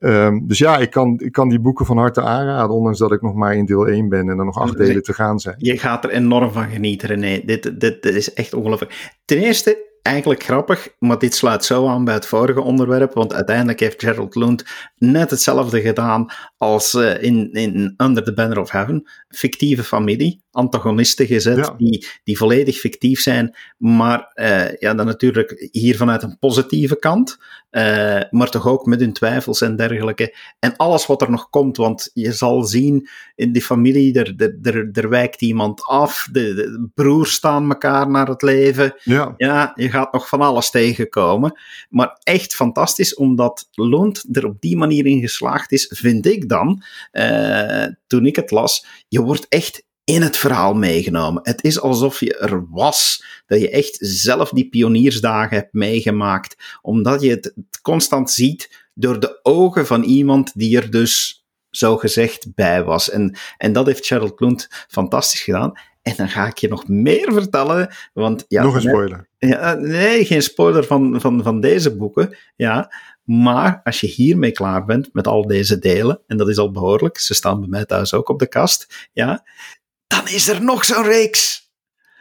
Um, dus ja, ik kan, ik kan die boeken van harte aanraden. Ondanks dat ik nog maar in deel 1 ben en er nog acht delen te gaan zijn. Je gaat er enorm van genieten, René. Dit, dit, dit is echt ongelooflijk. Ten eerste, eigenlijk grappig, maar dit sluit zo aan bij het vorige onderwerp, want uiteindelijk heeft Gerald Lund net hetzelfde gedaan als uh, in, in Under the Banner of Heaven. Fictieve familie, antagonisten gezet, ja. die, die volledig fictief zijn, maar uh, ja, dan natuurlijk hier vanuit een positieve kant. Uh, maar toch ook met hun twijfels en dergelijke. En alles wat er nog komt, want je zal zien in die familie, er, er, er, er wijkt iemand af, de, de, broers staan elkaar naar het leven. Ja. ja, je gaat nog van alles tegenkomen. Maar echt fantastisch, omdat Lund er op die manier in geslaagd is, vind ik dan, uh, toen ik het las, je wordt echt in het verhaal meegenomen. Het is alsof je er was, dat je echt zelf die pioniersdagen hebt meegemaakt, omdat je het constant ziet door de ogen van iemand die er dus zo gezegd bij was. En, en dat heeft Charles Klunt fantastisch gedaan. En dan ga ik je nog meer vertellen. Want, ja, nog een spoiler. Ja, nee, geen spoiler van, van, van deze boeken. Ja, maar als je hiermee klaar bent met al deze delen, en dat is al behoorlijk, ze staan bij mij thuis ook op de kast, ja, dan is er nog zo'n reeks.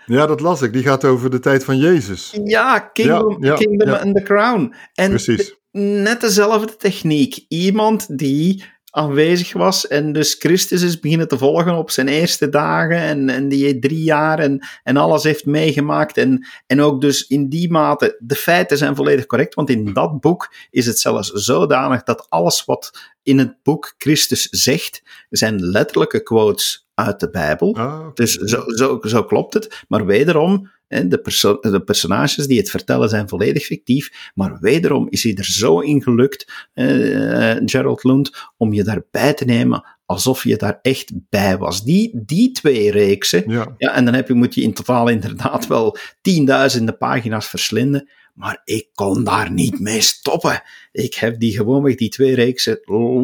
Ja, dat las ik. Die gaat over de tijd van Jezus. Ja, Kingdom, ja, ja, Kingdom ja. and the Crown. En Precies. net dezelfde techniek. Iemand die aanwezig was en dus Christus is beginnen te volgen op zijn eerste dagen en, en die drie jaar en, en alles heeft meegemaakt en, en ook dus in die mate, de feiten zijn volledig correct, want in dat boek is het zelfs zodanig dat alles wat in het boek Christus zegt, zijn letterlijke quotes uit de Bijbel. Ah, okay. Dus zo, zo, zo klopt het. Maar wederom, de, perso de, personages die het vertellen zijn volledig fictief. Maar wederom is hij er zo in gelukt, uh, Gerald Lund, om je daarbij te nemen alsof je daar echt bij was. Die, die twee reeksen. Ja. ja. En dan heb je, moet je in totaal inderdaad wel tienduizenden pagina's verslinden. Maar ik kon daar niet mee stoppen. Ik heb die gewoonweg, die twee reeksen,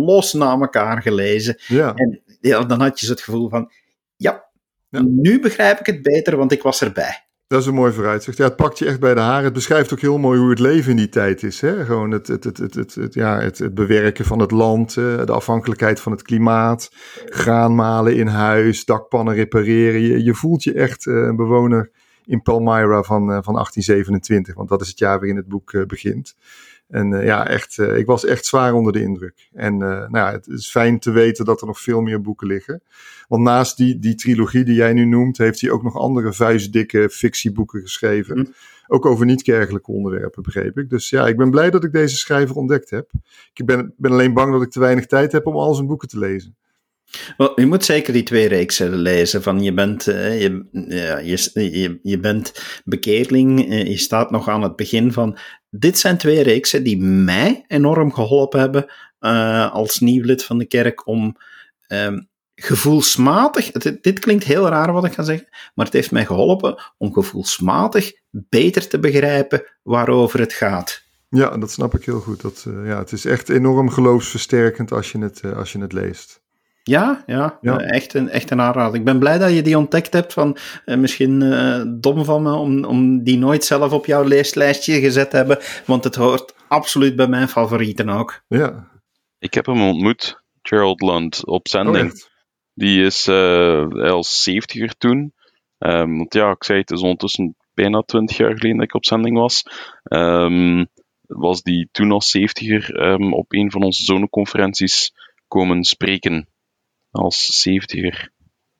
los na elkaar gelezen. Ja. En ja, dan had je het gevoel van, ja, ja, nu begrijp ik het beter, want ik was erbij. Dat is een mooi vooruitzicht. Ja, het pakt je echt bij de haren. Het beschrijft ook heel mooi hoe het leven in die tijd is. Hè? Gewoon het, het, het, het, het, het ja, het, het bewerken van het land, de afhankelijkheid van het klimaat, graanmalen in huis, dakpannen repareren. Je, je voelt je echt een bewoner in Palmyra van, van 1827, want dat is het jaar waarin het boek begint. En uh, ja, echt, uh, ik was echt zwaar onder de indruk. En uh, nou ja, het is fijn te weten dat er nog veel meer boeken liggen. Want naast die, die trilogie die jij nu noemt, heeft hij ook nog andere vuistdikke fictieboeken geschreven. Mm. Ook over niet-kerkelijke onderwerpen, begreep ik. Dus ja, ik ben blij dat ik deze schrijver ontdekt heb. Ik ben, ben alleen bang dat ik te weinig tijd heb om al zijn boeken te lezen. Well, je moet zeker die twee reeksen lezen. Van je, bent, uh, je, ja, je, je, je bent bekeerling, uh, je staat nog aan het begin van. Dit zijn twee reeksen die mij enorm geholpen hebben uh, als nieuw lid van de kerk om um, gevoelsmatig. Dit, dit, klinkt heel raar wat ik ga zeggen, maar het heeft mij geholpen om gevoelsmatig beter te begrijpen waarover het gaat. Ja, dat snap ik heel goed. Dat, ja, het is echt enorm geloofsversterkend als je het, als je het leest. Ja, ja, Ja. eh, Echt, een, echt een aanrader. Ik ben blij dat je die ontdekt hebt. Van, eh, misschien eh, dom van me om, om die nooit zelf op jouw leeslijstje gezet te hebben. Want het hoort absoluut bij mijn favorieten ook. Ja, Ik heb hem ontmoet, Gerald Lund, op oh, zending. echt. Die is eh als 70er toen. Ehm, want ja, ik zei het is ondertussen bijna 20 jaar geleden dat ik op zending was. Ehm, was die toen als 70er ehm, op een van onze zoneconferenties komen spreken. Als 70er.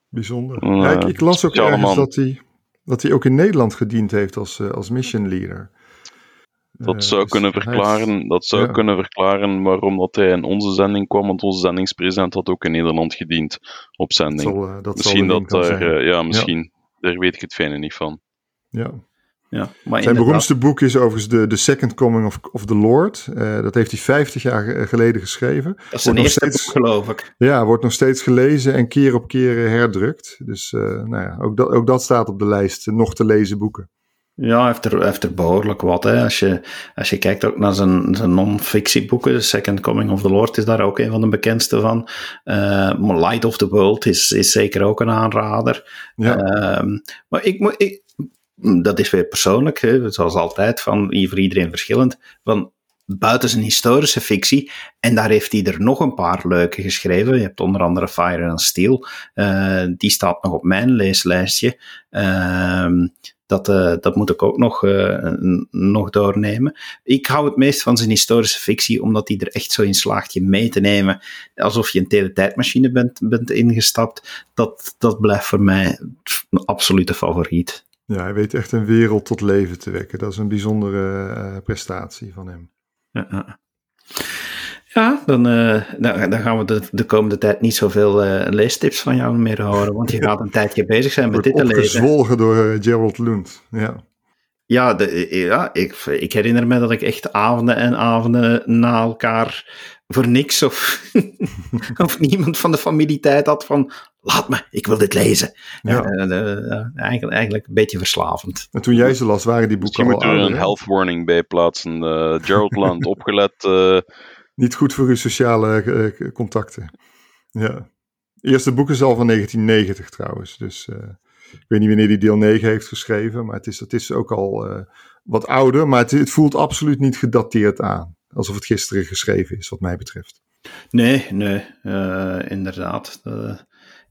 Bijzonder. Ja, ik, ik las ook ergens man. dat hij, dat hij ook in Nederland gediend heeft als, eh, als mission leader. Dat Eh, zou dus kunnen is- verklaren, dat zou ja. kunnen verklaren waarom dat hij in onze zending kwam, want onze zendingspresident had ook in Nederland gediend op dat zending. zal, dat misschien dat daar, ja, misschien. Daar weet ik het fijne niet van. ja. Ja, maar Zijn beroemdste boek is overigens de, The Second Coming of, of the Lord. Eh, dat heeft hij 50 jaar ge- geleden geschreven. Dat is zijn eerste steeds- boek, geloof ik. Ja, wordt nog steeds gelezen en keer op keer eh, herdrukt. Dus eh, nou ja, ook, dat, ook dat staat op de lijst. nog te lezen boeken. Ja, hij heeft er, heeft er behoorlijk wat. Hè. Als, je, als je kijkt ook naar zijn, zijn non-fictieboeken, Second Coming of the Lord is daar ook een van de bekendste van. Maar Light of the World is, is zeker ook een aanrader. Ja, Ehm, maar ik moet, ik, dat is weer persoonlijk, hè, zoals altijd, van voor iedereen verschillend. Van buiten zijn historische fictie, en daar heeft hij er nog een paar leuke geschreven. Je hebt onder andere Fire and Steel, eh, die staat nog op mijn leeslijstje. Ehm, dat, eh, dat moet ik ook nog, eh, nog doornemen. Ik hou het meest van zijn historische fictie, omdat hij er echt zo in slaagt je mee te nemen, alsof je een teletijdmachine bent, bent ingestapt. Dat, dat blijft voor mij een absolute favoriet. Ja, hij weet echt een wereld tot leven te wekken. Dat is een bijzondere eh, prestatie van hem. Ja, ja dan, uh, dan, gaan we de, de, komende tijd niet zoveel uh, leestips van jou meer horen, want je gaat een tijdje bezig zijn met dit te lezen. Gezwolgen door Gerald Lund, ja. Ja, de, ja ik, ik herinner me dat ik echt avonden en avonden na elkaar voor niks of, (laughs) of niemand van de familie tijd had van laat me, ik wil dit lezen. Ja. eigenlijk, eigenlijk een beetje verslavend. En toen jij ze las, waren die boeken Misschien moeten we er een health warning bij plaatsen. Gerald Land, (laughs) opgelet niet goed voor uw sociale uh, contacten. Ja. Eerste boek is al van 1990 trouwens. Dus uh, ik weet niet wanneer hij deel 9 heeft geschreven. Maar het is, het is ook al uh, wat ouder. Maar het, het, voelt absoluut niet gedateerd aan. Alsof het gisteren geschreven is, wat mij betreft. Nee, nee, inderdaad.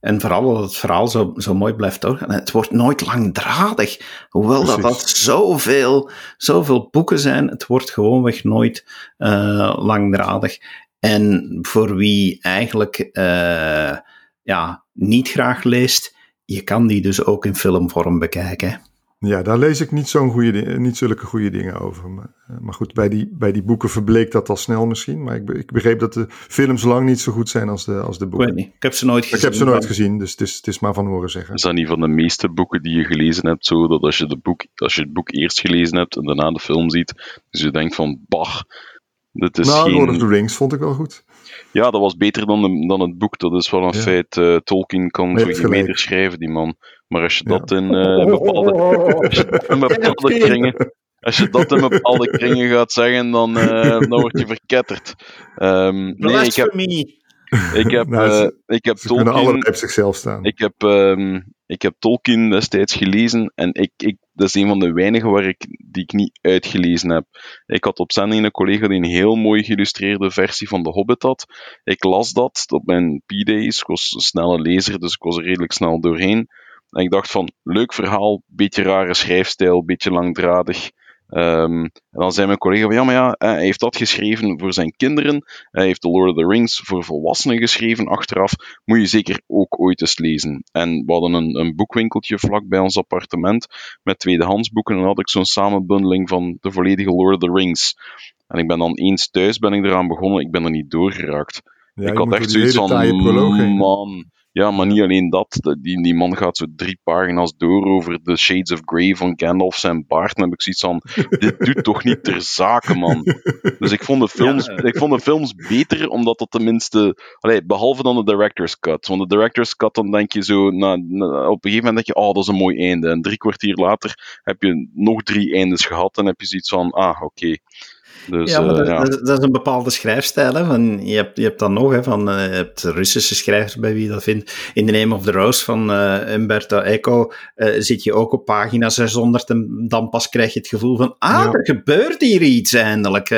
En vooral dat het verhaal zo, zo mooi blijft doorgaan. Het wordt nooit langdradig. Hoewel dat, dat zoveel, zoveel boeken zijn, het wordt gewoonweg nooit uh, langdradig. En voor wie eigenlijk uh, ja, niet graag leest, je kan die dus ook in filmvorm bekijken. Ja, daar lees ik niet, zo'n goede, niet zulke goede dingen over. Maar, eh, maar, goed, bij die, bij die boeken verbleek dat al snel misschien. Maar ik, ik begreep dat de films lang niet zo goed zijn als de, als de boeken. Ik weet niet. Ik heb ze nooit gezien. Ik heb ze nooit gezien, dus het is, het is maar van horen zeggen. Is dat niet van de meeste boeken die je gelezen hebt zo, dat als je, de boek, als je het boek eerst gelezen hebt en daarna de film ziet, dus je denkt van, bah, dit is nou, geen... Lord of the Rings vond ik wel goed. Ja, dat was beter dan, de, dan het boek. Dat is wel een feit. Uh, Tolkien kan veel beter schrijven, die man. Maar als je dat in uh, bepaalde, in kringen, als je dat in bepaalde kringen gaat zeggen, dan, uh, (laughs) dan word je verketterd. Um, nee, ik heb, ik heb, (laughs) nou, uh, ik heb Tolkien. Alle op zichzelf staan. Ik heb, um, ik heb Tolkien destijds gelezen en ik, ik, dat is een van de weinigen waar ik, die ik niet uitgelezen heb. Ik had op zending een collega die een heel mooi geïllustreerde versie van The Hobbit had. Ik las dat op mijn P-days. Ik was een snelle lezer, dus ik was er redelijk snel doorheen. En ik dacht van, leuk verhaal, beetje rare schrijfstijl, beetje langdradig. Um, en dan zei mijn collega van, ja, maar ja, hij heeft dat geschreven voor zijn kinderen. Hij heeft The Lord of the Rings voor volwassenen geschreven achteraf. Moet je zeker ook ooit eens lezen. En we hadden een, een boekwinkeltje vlak bij ons appartement met tweedehands boeken. En dan had ik zo'n samenbundeling van de volledige Lord of the Rings. En ik ben dan eens thuis ben ik eraan begonnen. Ik ben er niet doorgeraakt. Ja, ik had echt zoiets van, man... Ja, maar niet alleen dat. Die, die man gaat zo drie pagina's door over de Shades of Grey van Gandalf zijn baard. En dan heb ik zoiets van, (laughs) dit doet toch niet ter zake, man. Dus ik vond de films, ja. ik vond de films beter, omdat dat tenminste... Allee, behalve dan de director's cut. Want de director's cut, dan denk je zo... Na, na, op een gegeven moment denk je, oh, dat is een mooi einde. En drie kwartier later heb je nog drie eindes gehad. En heb je zoiets van, ah, oké. Okay. Dus, ja, maar dat, uh, ja. dat, is een bepaalde schrijfstijl. Hè, van, je, hebt, je hebt dan nog, hè, van, uh, je hebt Russische schrijvers bij wie je dat vindt. In The Name of the Rose van uh, Umberto Eco zit je ook op pagina 600 en dan pas krijg je het gevoel van, ah, ja. er gebeurt hier iets eindelijk.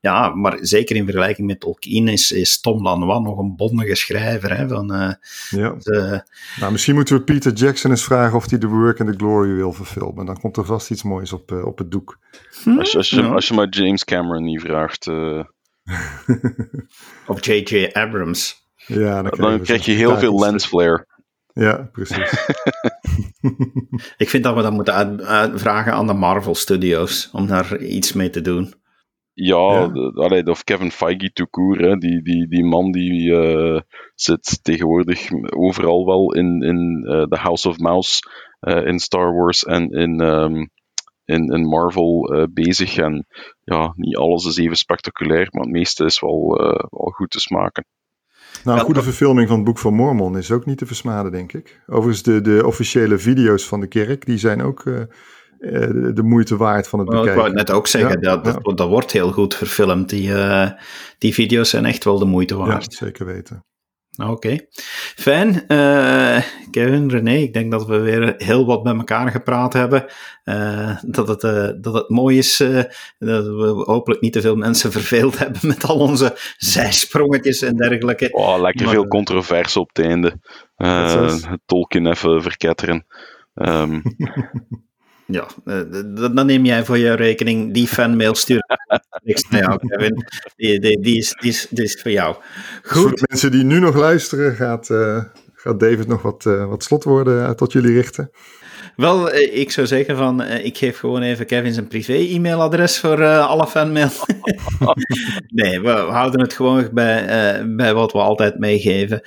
ja, maar zeker in vergelijking met Tolkien is, is Tom Lanois nog een bondige schrijver. Hè, van, ja. de, nou, misschien moeten we Peter Jackson eens vragen of hij The Work and the Glory wil verfilmen. Dan komt er vast iets moois op, op het doek. Hm? Als, als, je, als je maar James Cameron niet vraagt. Uh... of J.J. Abrams. Ja, dan, dan krijg je heel veel lens flare. Ja, precies. (laughs) ik vind dat we dat moeten vragen aan de Marvel Studios om daar iets mee te doen. Ja, ja. De, allee, of Kevin Feige to hè, die, die, die man die uh, zit tegenwoordig overal wel in, in uh, The House of Mouse, uh, in Star Wars en in um, in, in Marvel uh, bezig. En ja, niet alles is even spectaculair, maar het meeste is wel, uh, wel goed te smaken. Nou, een goede verfilming van het Boek van Mormon is ook niet te versmaden, denk ik. Overigens, de, de officiële video's van de kerk, die zijn ook uh, de, de, moeite waard van het bekijken. Ik wou het net ook zeggen, ja, dat, dat, dat, wordt heel goed verfilmd. Die, die video's zijn echt wel de moeite waard. Ja, zeker weten. Oké, okay. fijn. Uh, Kevin, René, ik denk dat we weer heel wat met elkaar gepraat hebben. Uh, dat, het, uh, dat het mooi is dat we hopelijk niet te veel mensen (laughs) verveeld hebben met al onze zijsprongetjes en dergelijke. Oh, lekker maar, veel controverse op het einde. Het Tolkien even verketteren. Um. (laughs) Ja, dan neem jij voor je rekening die fanmail sturen. (laughs) Niks naar jou, Kevin. Die, die, die, is, die, is, die is voor jou. Goed. Voor de mensen die nu nog luisteren, gaat, uh, gaat David nog wat, uh, wat slotwoorden tot jullie richten. Wel, eh, ik zou zeggen van, eh, ik geef gewoon even Kevin zijn privé-e-mailadres voor uh, alle fanmail. (laughs) nee, we, houden het gewoon bij, bij wat we altijd meegeven.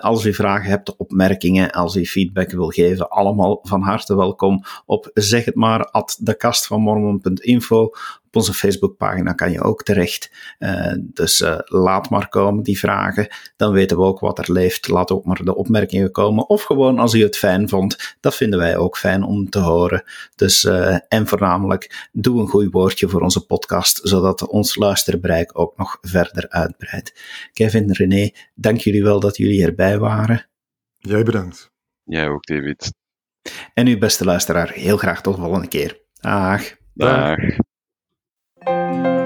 Als u vragen hebt, opmerkingen, als u feedback wil geven, allemaal van harte welkom op zeg het maar at dekastvanmormon.info op onze Facebookpagina kan je ook terecht. Uh, dus uh, laat maar komen die vragen. Dan weten we ook wat er leeft. Laat ook maar de opmerkingen komen. Of gewoon als u het fijn vond. Dat vinden wij ook fijn om te horen. Dus, uh, en voornamelijk, doe een goed woordje voor onze podcast. Zodat ons luisterbereik ook nog verder uitbreidt. Kevin, René, dank jullie wel dat jullie erbij waren. Jij bedankt. Jij ook, David. En uw beste luisteraar, heel graag tot de volgende keer. Dag. Dag. Música